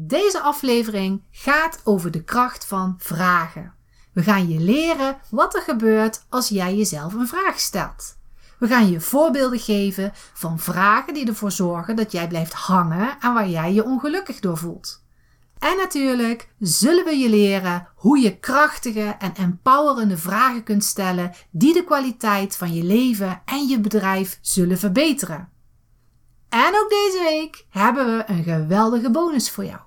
Deze aflevering gaat over de kracht van vragen. We gaan je leren wat er gebeurt als jij jezelf een vraag stelt. We gaan je voorbeelden geven van vragen die ervoor zorgen dat jij blijft hangen en waar jij je ongelukkig door voelt. En natuurlijk zullen we je leren hoe je krachtige en empowerende vragen kunt stellen die de kwaliteit van je leven en je bedrijf zullen verbeteren. En ook deze week hebben we een geweldige bonus voor jou.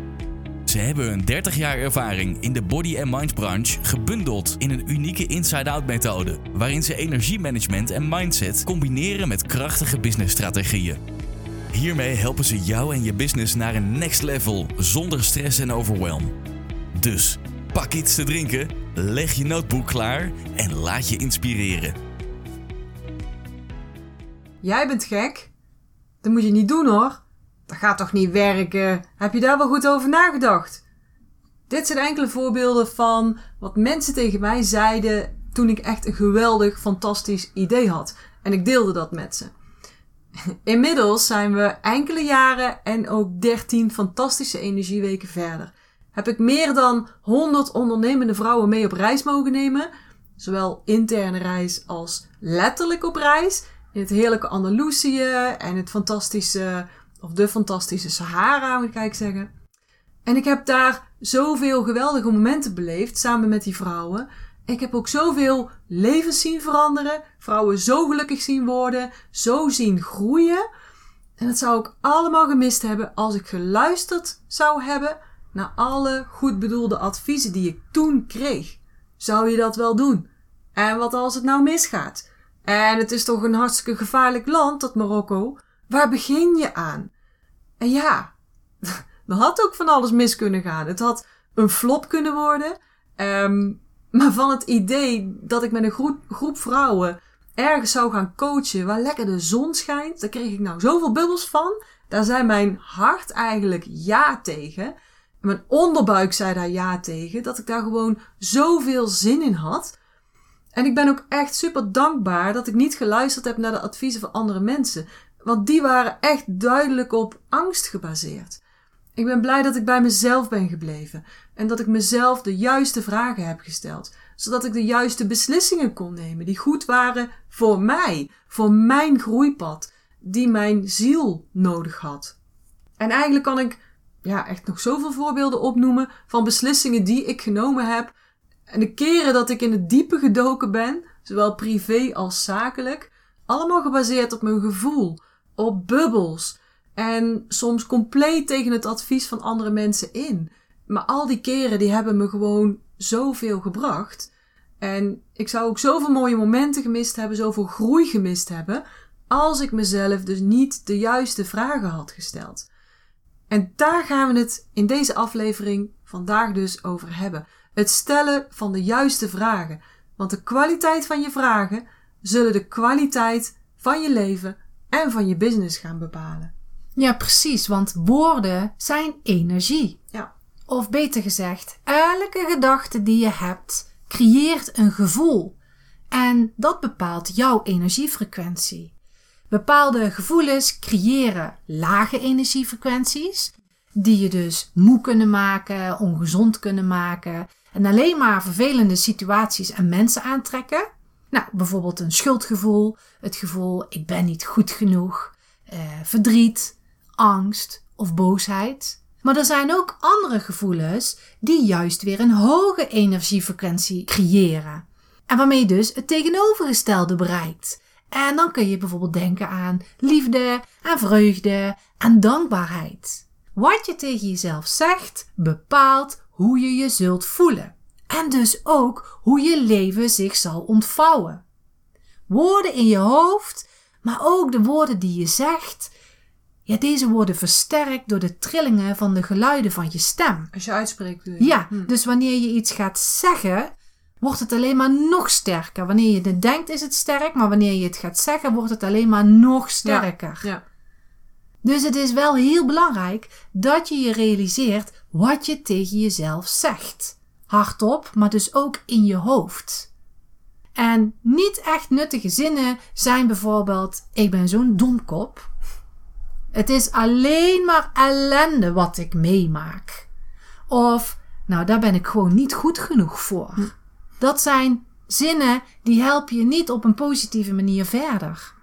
Ze hebben een 30 jaar ervaring in de body and mind branche gebundeld in een unieke inside-out methode, waarin ze energiemanagement en mindset combineren met krachtige businessstrategieën. Hiermee helpen ze jou en je business naar een next level zonder stress en overwhelm. Dus pak iets te drinken, leg je notebook klaar en laat je inspireren. Jij bent gek? Dat moet je niet doen hoor. Dat gaat toch niet werken? Heb je daar wel goed over nagedacht? Dit zijn enkele voorbeelden van wat mensen tegen mij zeiden toen ik echt een geweldig, fantastisch idee had. En ik deelde dat met ze. Inmiddels zijn we enkele jaren en ook 13 fantastische energieweken verder. Heb ik meer dan 100 ondernemende vrouwen mee op reis mogen nemen. Zowel interne reis als letterlijk op reis. In het heerlijke Andalusië en het fantastische of de fantastische Sahara, moet ik zeggen. En ik heb daar zoveel geweldige momenten beleefd samen met die vrouwen. Ik heb ook zoveel levens zien veranderen, vrouwen zo gelukkig zien worden, zo zien groeien. En dat zou ik allemaal gemist hebben als ik geluisterd zou hebben naar alle goed bedoelde adviezen die ik toen kreeg. Zou je dat wel doen? En wat als het nou misgaat? En het is toch een hartstikke gevaarlijk land, dat Marokko. Waar begin je aan? En ja, er had ook van alles mis kunnen gaan. Het had een flop kunnen worden. Um, maar van het idee dat ik met een groep, groep vrouwen ergens zou gaan coachen waar lekker de zon schijnt, daar kreeg ik nou zoveel bubbels van. Daar zei mijn hart eigenlijk ja tegen. Mijn onderbuik zei daar ja tegen. Dat ik daar gewoon zoveel zin in had. En ik ben ook echt super dankbaar dat ik niet geluisterd heb naar de adviezen van andere mensen. Want die waren echt duidelijk op angst gebaseerd. Ik ben blij dat ik bij mezelf ben gebleven en dat ik mezelf de juiste vragen heb gesteld, zodat ik de juiste beslissingen kon nemen die goed waren voor mij, voor mijn groeipad, die mijn ziel nodig had. En eigenlijk kan ik ja, echt nog zoveel voorbeelden opnoemen van beslissingen die ik genomen heb en de keren dat ik in het diepe gedoken ben, zowel privé als zakelijk, allemaal gebaseerd op mijn gevoel, op bubbels en soms compleet tegen het advies van andere mensen in. Maar al die keren die hebben me gewoon zoveel gebracht. En ik zou ook zoveel mooie momenten gemist hebben, zoveel groei gemist hebben, als ik mezelf dus niet de juiste vragen had gesteld. En daar gaan we het in deze aflevering vandaag dus over hebben. Het stellen van de juiste vragen. Want de kwaliteit van je vragen zullen de kwaliteit van je leven en van je business gaan bepalen. Ja, precies, want woorden zijn energie. Ja. Of beter gezegd, elke gedachte die je hebt creëert een gevoel. En dat bepaalt jouw energiefrequentie. Bepaalde gevoelens creëren lage energiefrequenties, die je dus moe kunnen maken, ongezond kunnen maken en alleen maar vervelende situaties en mensen aantrekken. Nou, bijvoorbeeld een schuldgevoel, het gevoel ik ben niet goed genoeg, eh, verdriet, angst of boosheid. Maar er zijn ook andere gevoelens die juist weer een hoge energiefrequentie creëren. En waarmee je dus het tegenovergestelde bereikt. En dan kun je bijvoorbeeld denken aan liefde, aan vreugde, aan dankbaarheid. Wat je tegen jezelf zegt bepaalt hoe je je zult voelen. En dus ook hoe je leven zich zal ontvouwen. Woorden in je hoofd, maar ook de woorden die je zegt, ja, deze worden versterkt door de trillingen van de geluiden van je stem. Als je uitspreekt. Dus. Ja, hm. dus wanneer je iets gaat zeggen, wordt het alleen maar nog sterker. Wanneer je het denkt is het sterk, maar wanneer je het gaat zeggen wordt het alleen maar nog sterker. Ja. Dus het is wel heel belangrijk dat je je realiseert wat je tegen jezelf zegt. Hardop, maar dus ook in je hoofd. En niet echt nuttige zinnen zijn bijvoorbeeld: Ik ben zo'n domkop. Het is alleen maar ellende wat ik meemaak. Of, nou, daar ben ik gewoon niet goed genoeg voor. Dat zijn zinnen die helpen je niet op een positieve manier verder.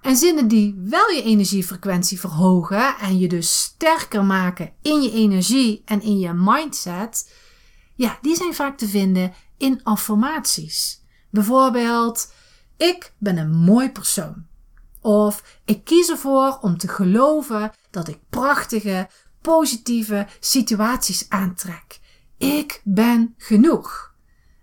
En zinnen die wel je energiefrequentie verhogen en je dus sterker maken in je energie en in je mindset, ja, die zijn vaak te vinden in affirmaties. Bijvoorbeeld, ik ben een mooi persoon. Of ik kies ervoor om te geloven dat ik prachtige, positieve situaties aantrek. Ik ben genoeg.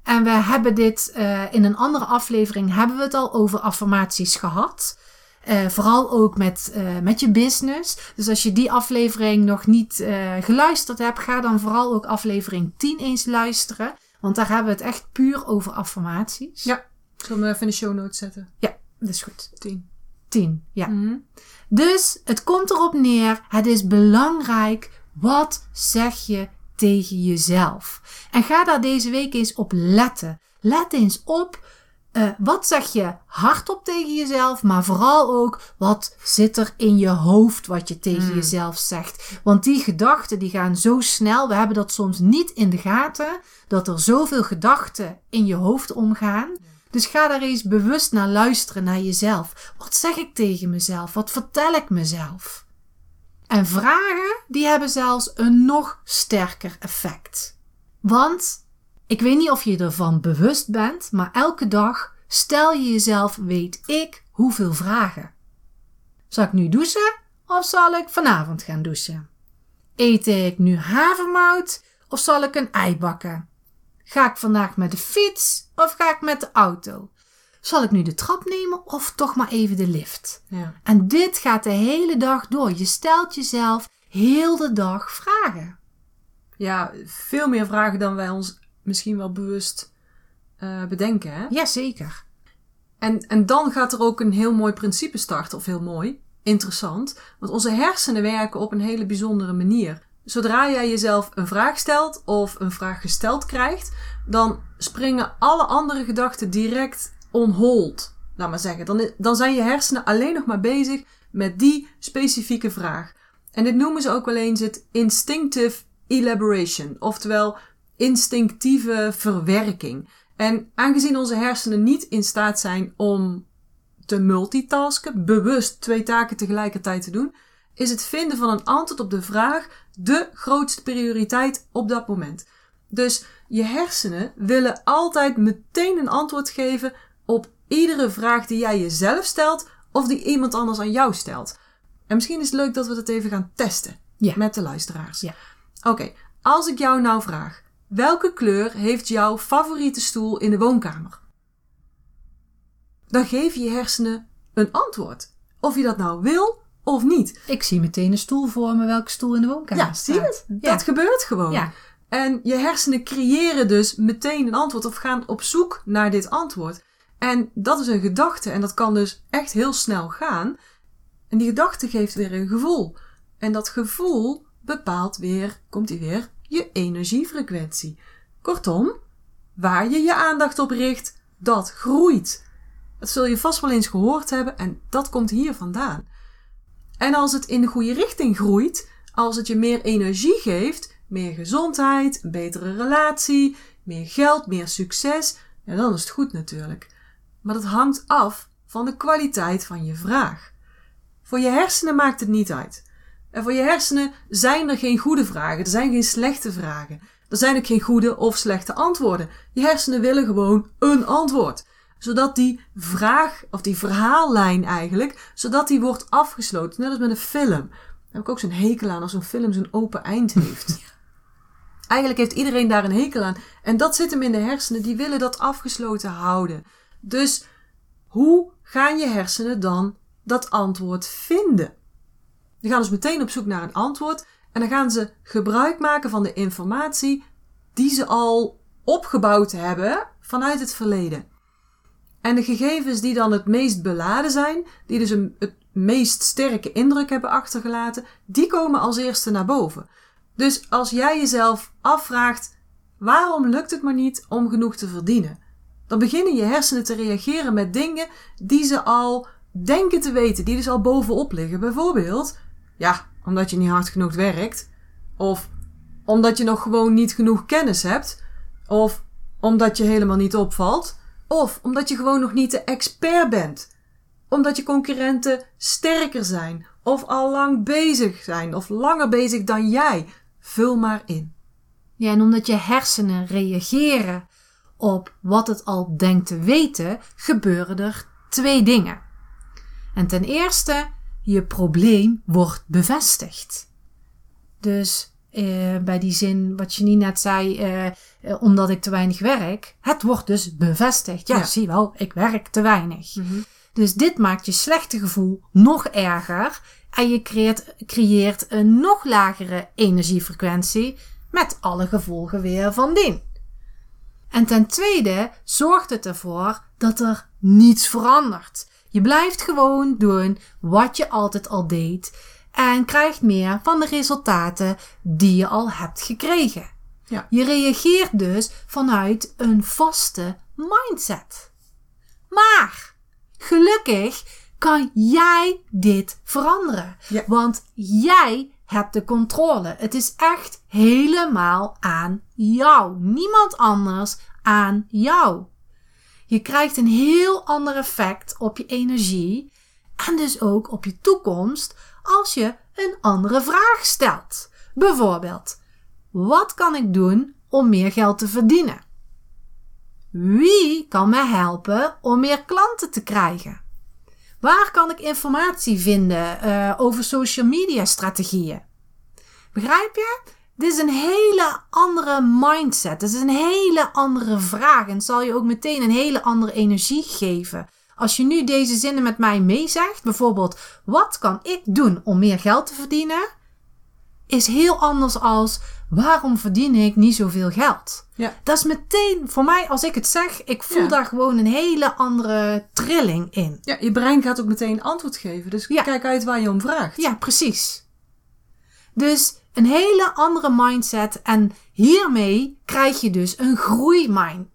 En we hebben dit uh, in een andere aflevering hebben we het al over affirmaties gehad. Uh, vooral ook met, uh, met je business. Dus als je die aflevering nog niet geluisterd hebt, ga dan vooral ook aflevering 10 eens luisteren. Want daar hebben we het echt puur over affirmaties. Ja, zullen we even in de show notes zetten? Ja, dat is goed. 10. 10, ja. Mm -hmm. Dus het komt erop neer, het is belangrijk, wat zeg je tegen jezelf? En ga daar deze week eens op letten. Let eens op, uh, wat zeg je hardop tegen jezelf, maar vooral ook, wat zit er in je hoofd wat je tegen Mm. jezelf zegt? Want die gedachten die gaan zo snel, we hebben dat soms niet in de gaten, dat er zoveel gedachten in je hoofd omgaan. Dus ga daar eens bewust naar luisteren, naar jezelf. Wat zeg ik tegen mezelf? Wat vertel ik mezelf? En vragen, die hebben zelfs een nog sterker effect. Want, ik weet niet of je ervan bewust bent, maar elke dag stel je jezelf, weet ik, hoeveel vragen. Zal ik nu douchen of zal ik vanavond gaan douchen? Eet ik nu havermout of zal ik een ei bakken? Ga ik vandaag met de fiets of ga ik met de auto? Zal ik nu de trap nemen of toch maar even de lift? Ja. En dit gaat de hele dag door. Je stelt jezelf heel de dag vragen. ja, veel meer vragen dan wij ons misschien wel bewust uh, bedenken. Hè? Jazeker. En, en dan gaat er ook een heel mooi principe starten, of heel mooi, interessant. Want onze hersenen werken op een hele bijzondere manier. Zodra jij jezelf een vraag stelt of een vraag gesteld krijgt, dan springen alle andere gedachten direct on hold. Laat maar zeggen. Dan, dan zijn je hersenen alleen nog maar bezig met die specifieke vraag. En dit noemen ze ook wel eens het instinctive elaboration, oftewel instinctieve verwerking. En aangezien onze hersenen niet in staat zijn om te multitasken, bewust twee taken tegelijkertijd te doen, is het vinden van een antwoord op de vraag de grootste prioriteit op dat moment. Dus je hersenen willen altijd meteen een antwoord geven op iedere vraag die jij jezelf stelt of die iemand anders aan jou stelt. En misschien is het leuk dat we dat even gaan testen Ja. met de luisteraars. Ja. Oké, als ik jou nou vraag, welke kleur heeft jouw favoriete stoel in de woonkamer? Dan geef je hersenen een antwoord. Of je dat nou wil of niet. Ik zie meteen een stoel voor me welke stoel in de woonkamer Ja, zie het? Ja. Dat gebeurt gewoon. Ja. En je hersenen creëren dus meteen een antwoord of gaan op zoek naar dit antwoord. En dat is een gedachte en dat kan dus echt heel snel gaan. En die gedachte geeft weer een gevoel. En dat gevoel bepaalt weer, komt die weer, je energiefrequentie. Kortom, waar je je aandacht op richt, dat groeit. Dat zul je vast wel eens gehoord hebben en dat komt hier vandaan. En als het in de goede richting groeit, als het je meer energie geeft, meer gezondheid, een betere relatie, meer geld, meer succes, dan is het goed natuurlijk. Maar dat hangt af van de kwaliteit van je vraag. Voor je hersenen maakt het niet uit. En voor je hersenen zijn er geen goede vragen, er zijn geen slechte vragen. Er zijn ook geen goede of slechte antwoorden. Je hersenen willen gewoon een antwoord. Zodat die vraag, of die verhaallijn eigenlijk, zodat die wordt afgesloten. Net als met een film. Daar heb ik ook zo'n hekel aan als zo'n film zo'n open eind heeft. Eigenlijk heeft iedereen daar een hekel aan. En dat zit hem in de hersenen, die willen dat afgesloten houden. Dus hoe gaan je hersenen dan dat antwoord vinden? Die gaan dus meteen op zoek naar een antwoord en dan gaan ze gebruik maken van de informatie die ze al opgebouwd hebben vanuit het verleden. En de gegevens die dan het meest beladen zijn, die dus een, het meest sterke indruk hebben achtergelaten, die komen als eerste naar boven. Dus als jij jezelf afvraagt, waarom lukt het maar niet om genoeg te verdienen? Dan beginnen je hersenen te reageren met dingen die ze al denken te weten, die dus al bovenop liggen. Bijvoorbeeld, ja, omdat je niet hard genoeg werkt. Of omdat je nog gewoon niet genoeg kennis hebt. Of omdat je helemaal niet opvalt. Of omdat je gewoon nog niet de expert bent. Omdat je concurrenten sterker zijn. Of al lang bezig zijn. Of langer bezig dan jij. Vul maar in. Ja, en omdat je hersenen reageren op wat het al denkt te weten, gebeuren er twee dingen. En ten eerste, je probleem wordt bevestigd. Dus eh, bij die zin wat je niet net zei, eh, eh, omdat ik te weinig werk, het wordt dus bevestigd. Ja, Ja. zie wel, ik werk te weinig. Dus dit maakt je slechte gevoel nog erger en je creëert, creëert een nog lagere energiefrequentie met alle gevolgen weer van dien. En ten tweede zorgt het ervoor dat er niets verandert. Je blijft gewoon doen wat je altijd al deed en krijgt meer van de resultaten die je al hebt gekregen. Ja. Je reageert dus vanuit een vaste mindset. Maar gelukkig kan jij dit veranderen. Ja. Want jij hebt de controle. Het is echt helemaal aan jou. Niemand anders aan jou. Je krijgt een heel ander effect op je energie en dus ook op je toekomst als je een andere vraag stelt. Bijvoorbeeld, wat kan ik doen om meer geld te verdienen? Wie kan mij helpen om meer klanten te krijgen? Waar kan ik informatie vinden eh, over social media strategieën? Begrijp je? Dit is een hele andere mindset. Dit is een hele andere vraag. En het zal je ook meteen een hele andere energie geven. Als je nu deze zinnen met mij meezegt, bijvoorbeeld: wat kan ik doen om meer geld te verdienen? Is heel anders als waarom verdien ik niet zoveel geld? Ja. Dat is meteen voor mij, als ik het zeg, ik voel Ja. daar gewoon een hele andere trilling in. Ja, je brein gaat ook meteen antwoord geven. Dus Ja. kijk uit waar je om vraagt. Ja, precies. Dus een hele andere mindset. En hiermee krijg je dus een groeimind.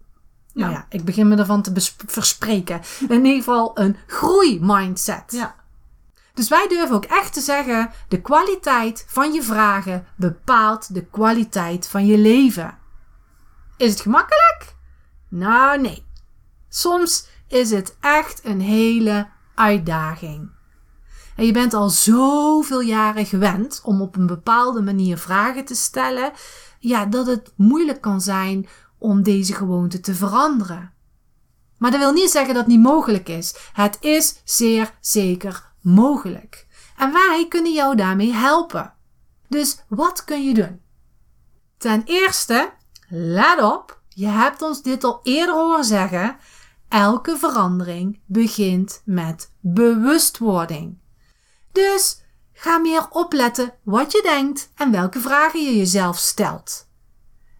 Nou Ja. ja, ik begin me ervan te verspreken. In ieder geval een groeimindset. Ja. Dus wij durven ook echt te zeggen: de kwaliteit van je vragen bepaalt de kwaliteit van je leven. Is het gemakkelijk? Nou, nee. Soms is het echt een hele uitdaging. En je bent al zoveel jaren gewend om op een bepaalde manier vragen te stellen, ja, dat het moeilijk kan zijn om deze gewoonte te veranderen. Maar dat wil niet zeggen dat het niet mogelijk is. Het is zeer zeker mogelijk. En wij kunnen jou daarmee helpen. Dus wat kun je doen? Ten eerste, let op, je hebt ons dit al eerder horen zeggen. Elke verandering begint met bewustwording. Dus ga meer opletten wat je denkt en welke vragen je jezelf stelt.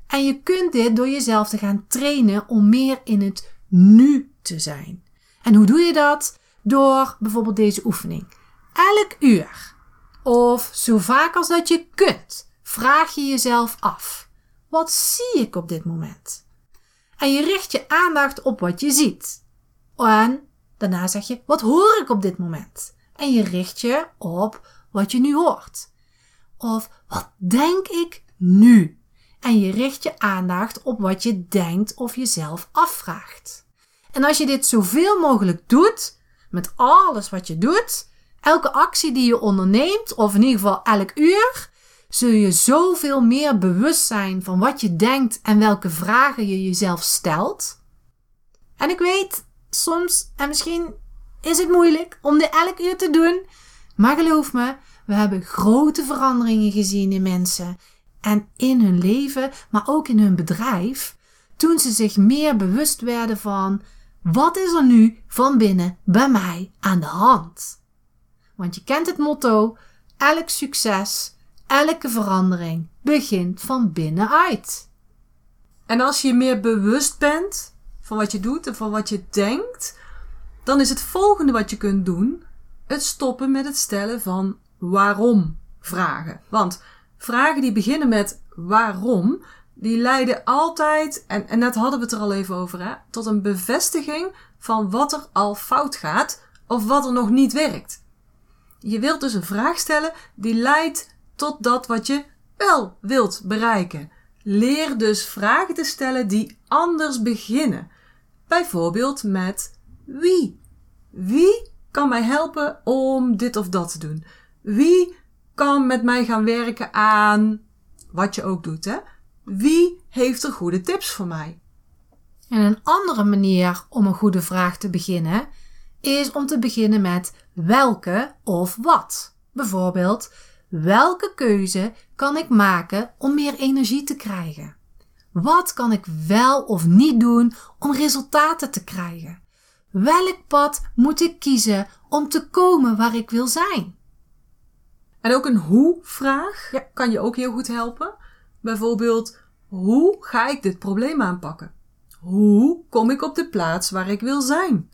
En je kunt dit door jezelf te gaan trainen om meer in het nu te zijn. En hoe doe je dat? Door bijvoorbeeld deze oefening. Elk uur of zo vaak als dat je kunt, vraag je jezelf af: wat zie ik op dit moment? En je richt je aandacht op wat je ziet. En daarna zeg je: wat hoor ik op dit moment? En je richt je op wat je nu hoort. Of wat denk ik nu? En je richt je aandacht op wat je denkt of jezelf afvraagt. En als je dit zoveel mogelijk doet, met alles wat je doet, elke actie die je onderneemt, of in ieder geval elk uur, zul je zoveel meer bewust zijn van wat je denkt en welke vragen je jezelf stelt. En ik weet, soms, en misschien is het moeilijk om dit elk uur te doen, maar geloof me, we hebben grote veranderingen gezien in mensen en in hun leven, maar ook in hun bedrijf, toen ze zich meer bewust werden van wat is er nu van binnen bij mij aan de hand. Want je kent het motto: elk succes, elke verandering begint van binnenuit. En als je meer bewust bent van wat je doet en van wat je denkt, dan is het volgende wat je kunt doen het stoppen met het stellen van waarom vragen. Want vragen die beginnen met waarom, die leiden altijd, en, en net hadden we het er al even over, hè, tot een bevestiging van wat er al fout gaat of wat er nog niet werkt. Je wilt dus een vraag stellen die leidt tot dat wat je wel wilt bereiken. Leer dus vragen te stellen die anders beginnen. Bijvoorbeeld met wie. Wie kan mij helpen om dit of dat te doen? Wie kan met mij gaan werken aan wat je ook doet, hè? Wie heeft er goede tips voor mij? En een andere manier om een goede vraag te beginnen is om te beginnen met welke of wat. Bijvoorbeeld, welke keuze kan ik maken om meer energie te krijgen? Wat kan ik wel of niet doen om resultaten te krijgen? Welk pad moet ik kiezen om te komen waar ik wil zijn? En ook een hoe-vraag kan je ook heel goed helpen. Bijvoorbeeld, hoe ga ik dit probleem aanpakken? Hoe kom ik op de plaats waar ik wil zijn?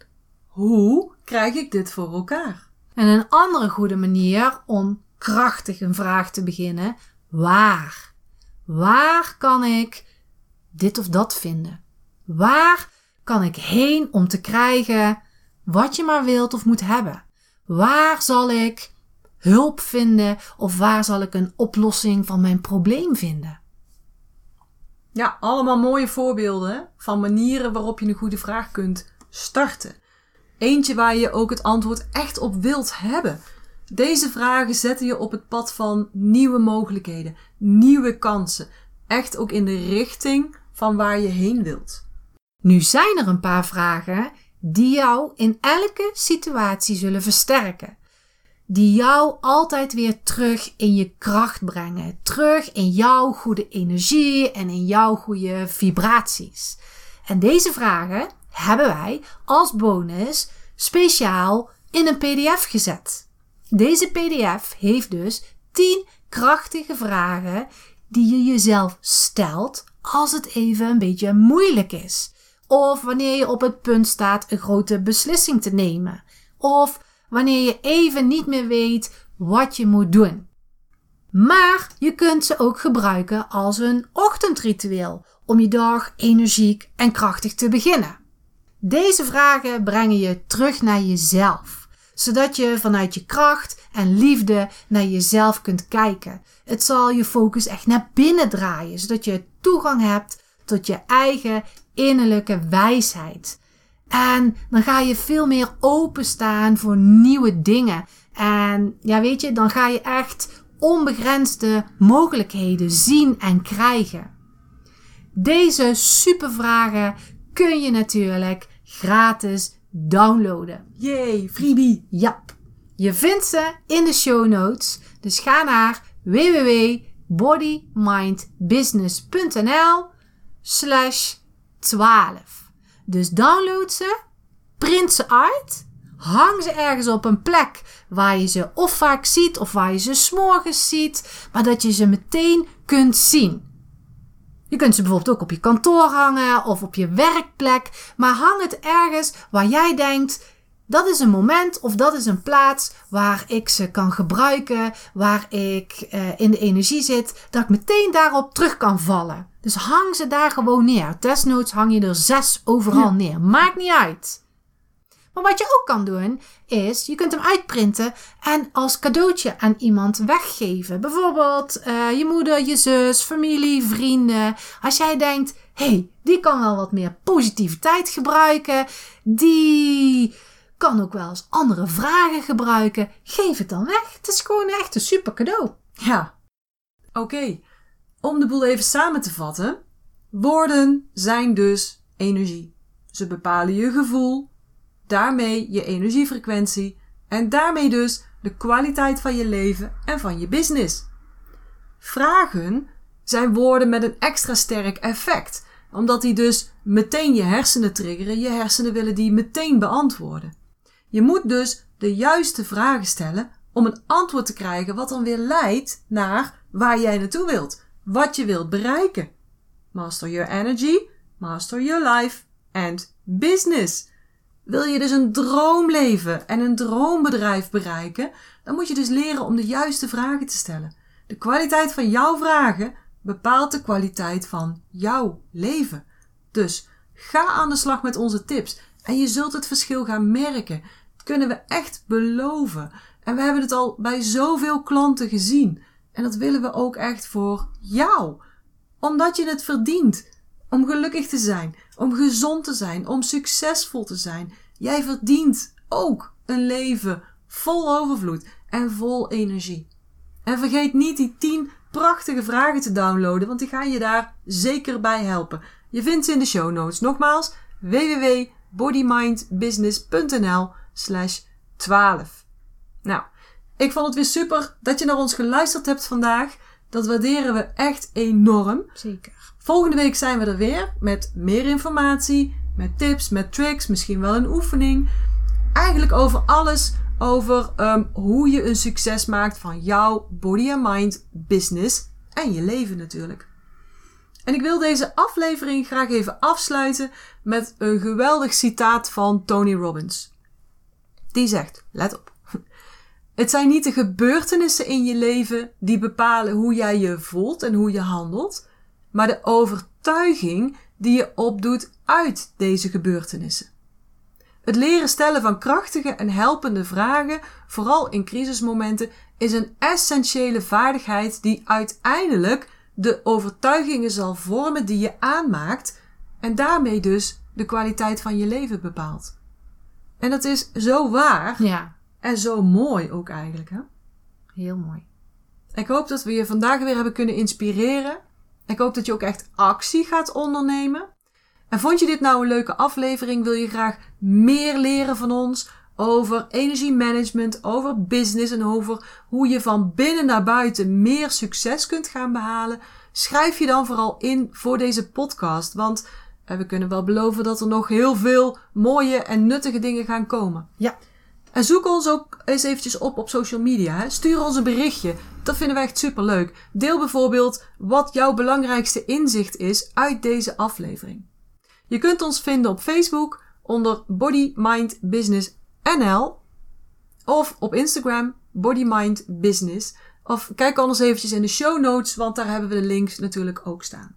Hoe krijg ik dit voor elkaar? En een andere goede manier om krachtig een vraag te beginnen: waar? Waar kan ik dit of dat vinden? Waar kan ik heen om te krijgen wat je maar wilt of moet hebben? Waar zal ik hulp vinden of waar zal ik een oplossing van mijn probleem vinden? Ja, allemaal mooie voorbeelden van manieren waarop je een goede vraag kunt starten. Eentje waar je ook het antwoord echt op wilt hebben. Deze vragen zetten je op het pad van nieuwe mogelijkheden, nieuwe kansen. Echt ook in de richting van waar je heen wilt. Nu zijn er een paar vragen die jou in elke situatie zullen versterken. Die jou altijd weer terug in je kracht brengen. Terug in jouw goede energie en in jouw goede vibraties. En deze vragen hebben wij als bonus speciaal in een PDF gezet. Deze PDF heeft dus 10 krachtige vragen die je jezelf stelt als het even een beetje moeilijk is. Of wanneer je op het punt staat een grote beslissing te nemen. Of wanneer je even niet meer weet wat je moet doen. Maar je kunt ze ook gebruiken als een ochtendritueel om je dag energiek en krachtig te beginnen. Deze vragen brengen je terug naar jezelf, zodat je vanuit je kracht en liefde naar jezelf kunt kijken. Het zal je focus echt naar binnen draaien, zodat je toegang hebt tot je eigen innerlijke wijsheid. En dan ga je veel meer openstaan voor nieuwe dingen. En ja, weet je, dan ga je echt onbegrensde mogelijkheden zien en krijgen. Deze supervragen kun je natuurlijk gratis downloaden. Yay, freebie! Ja, je vindt ze in de show notes. Dus ga naar www.bodymindbusiness.nl slash 12. Dus download ze, print ze uit, hang ze ergens op een plek waar je ze of vaak ziet of waar je ze s'morgens ziet, maar dat je ze meteen kunt zien. Je kunt ze bijvoorbeeld ook op je kantoor hangen of op je werkplek, maar hang het ergens waar jij denkt: dat is een moment of dat is een plaats waar ik ze kan gebruiken, waar ik uh, in de energie zit, dat ik meteen daarop terug kan vallen. Dus hang ze daar gewoon neer. Desnoods hang je er zes overal neer. Maakt niet uit. Maar wat je ook kan doen, is je kunt hem uitprinten en als cadeautje aan iemand weggeven. Bijvoorbeeld uh, je moeder, je zus, familie, vrienden. Als jij denkt, hé, hey, die kan wel wat meer positiviteit gebruiken. Die kan ook wel eens andere vragen gebruiken. Geef het dan weg. Het is gewoon echt een super cadeau. Ja. Oké. Om de boel even samen te vatten. Woorden zijn dus energie. Ze bepalen je gevoel, daarmee je energiefrequentie en daarmee dus de kwaliteit van je leven en van je business. Vragen zijn woorden met een extra sterk effect, omdat die dus meteen je hersenen triggeren. Je hersenen willen die meteen beantwoorden. Je moet dus de juiste vragen stellen om een antwoord te krijgen wat dan weer leidt naar waar jij naartoe wilt, wat je wilt bereiken. Master your energy, master your life and Business. Wil je dus een droomleven en een droombedrijf bereiken, dan moet je dus leren om de juiste vragen te stellen. De kwaliteit van jouw vragen bepaalt de kwaliteit van jouw leven. Dus ga aan de slag met onze tips en je zult het verschil gaan merken. Kunnen we echt beloven. En we hebben het al bij zoveel klanten gezien. En dat willen we ook echt voor jou. Omdat je het verdient. Om gelukkig te zijn, om gezond te zijn, om succesvol te zijn. Jij verdient ook een leven vol overvloed en vol energie. En vergeet niet die 10 prachtige vragen te downloaden, want die gaan je daar zeker bij helpen. Je vindt ze in de show notes. Nogmaals, www.bodymindbusiness.nl slash 12. Nou, ik vond het weer super dat je naar ons geluisterd hebt vandaag. Dat waarderen we echt enorm. Zeker. Volgende week zijn we er weer met meer informatie, met tips, met tricks, misschien wel een oefening. Eigenlijk over alles over um, hoe je een succes maakt van jouw body and mind business en je leven natuurlijk. En ik wil deze aflevering graag even afsluiten met een geweldig citaat van Tony Robbins. Die zegt: Let op. Het zijn niet de gebeurtenissen in je leven die bepalen hoe jij je voelt en hoe je handelt, maar de overtuiging die je opdoet uit deze gebeurtenissen. Het leren stellen van krachtige en helpende vragen, vooral in crisismomenten, is een essentiële vaardigheid die uiteindelijk de overtuigingen zal vormen die je aanmaakt en daarmee dus de kwaliteit van je leven bepaalt. En dat is zo waar Ja, en zo mooi ook eigenlijk. Hè? heel mooi. Ik hoop dat we je vandaag weer hebben kunnen inspireren. Ik hoop dat je ook echt actie gaat ondernemen. En vond je dit nou een leuke aflevering? Wil je graag meer leren van ons over energiemanagement, over business en over hoe je van binnen naar buiten meer succes kunt gaan behalen? Schrijf je dan vooral in voor deze podcast, want eh, we kunnen wel beloven dat er nog heel veel mooie en nuttige dingen gaan komen. Ja, En zoek ons ook eens eventjes op op social media. Hè? Stuur ons een berichtje. Dat vinden wij echt super leuk. Deel bijvoorbeeld wat jouw belangrijkste inzicht is uit deze aflevering. Je kunt ons vinden op Facebook onder Body Mind Business NL of op Instagram Body Mind Business. Of kijk anders eventjes in de show notes, want daar hebben we de links natuurlijk ook staan.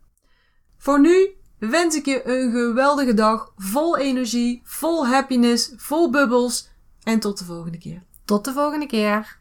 Voor nu wens ik je een geweldige dag vol energie, vol happiness, vol bubbels en tot de volgende keer. tot de volgende keer.